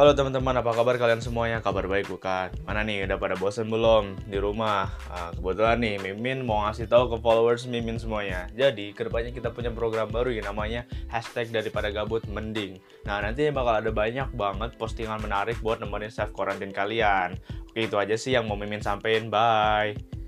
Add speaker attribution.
Speaker 1: Halo teman-teman, apa kabar kalian semuanya? Kabar baik bukan? Mana nih, udah pada bosen belum di rumah? Nah, kebetulan nih, Mimin mau ngasih tahu ke followers Mimin semuanya. Jadi, ke depannya kita punya program baru yang namanya hashtag daripada gabut mending. Nah, nanti bakal ada banyak banget postingan menarik buat nemenin self quarantine kalian. Oke, itu aja sih yang mau Mimin sampaikan Bye!